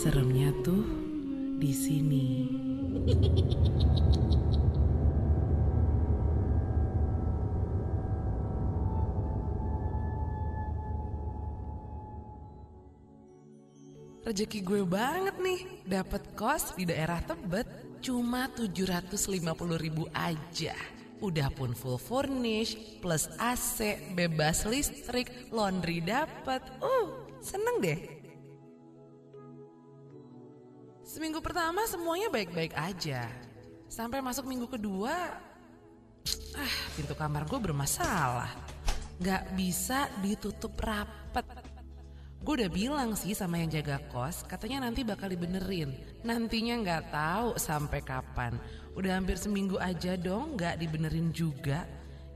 Seremnya tuh di sini. Rezeki gue banget nih, dapat kos di daerah Tebet cuma 750 ribu aja. Udah pun full furnish, plus AC, bebas listrik, laundry dapat. Uh, seneng deh. Seminggu pertama semuanya baik-baik aja. Sampai masuk minggu kedua, ah pintu kamar gue bermasalah. Gak bisa ditutup rapet. Gue udah bilang sih sama yang jaga kos, katanya nanti bakal dibenerin. Nantinya nggak tahu sampai kapan. Udah hampir seminggu aja dong, nggak dibenerin juga.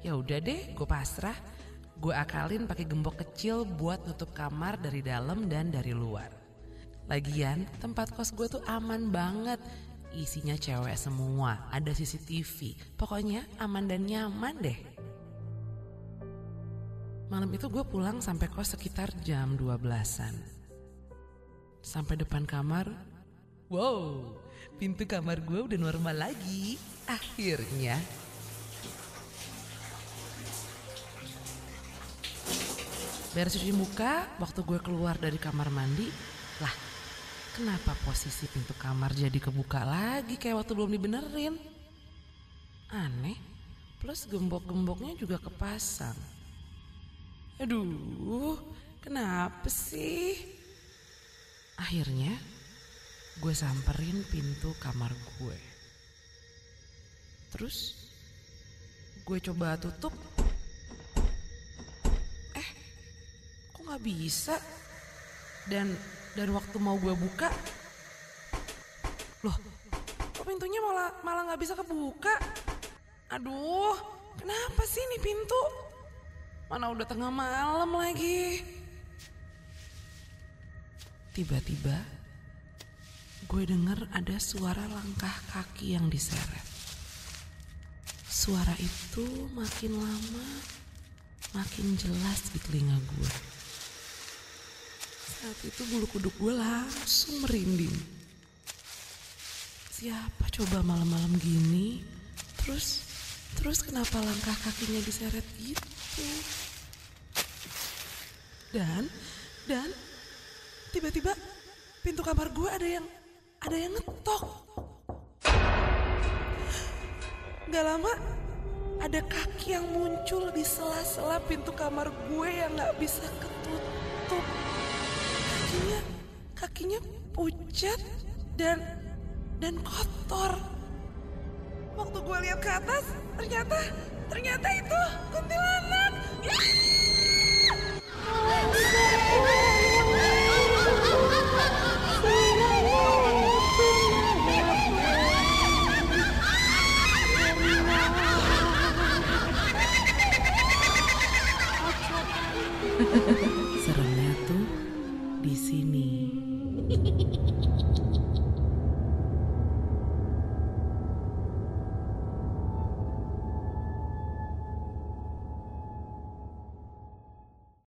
Ya udah deh, gue pasrah. Gue akalin pakai gembok kecil buat nutup kamar dari dalam dan dari luar. Lagian tempat kos gue tuh aman banget. Isinya cewek semua, ada CCTV. Pokoknya aman dan nyaman deh. Malam itu gue pulang sampai kos sekitar jam 12-an. Sampai depan kamar, wow, pintu kamar gue udah normal lagi. Akhirnya. Beres cuci muka, waktu gue keluar dari kamar mandi, lah kenapa posisi pintu kamar jadi kebuka lagi kayak waktu belum dibenerin? Aneh, plus gembok-gemboknya juga kepasang. Aduh, kenapa sih? Akhirnya gue samperin pintu kamar gue. Terus gue coba tutup. Eh, kok nggak bisa? Dan dan waktu mau gue buka, loh, kok pintunya malah malah nggak bisa kebuka? Aduh, kenapa sih ini pintu? Mana udah tengah malam lagi. Tiba-tiba gue denger ada suara langkah kaki yang diseret. Suara itu makin lama makin jelas di telinga gue. Saat itu bulu kuduk gue langsung merinding. Siapa coba malam-malam gini? Terus, terus kenapa langkah kakinya diseret gitu? Dan, dan tiba-tiba pintu kamar gue ada yang ada yang ngetok. Gak lama ada kaki yang muncul di sela-sela pintu kamar gue yang gak bisa ketutup kakinya kakinya pucat dan dan kotor. Waktu gue lihat ke atas, ternyata ternyata itu kuntilanak. Ya!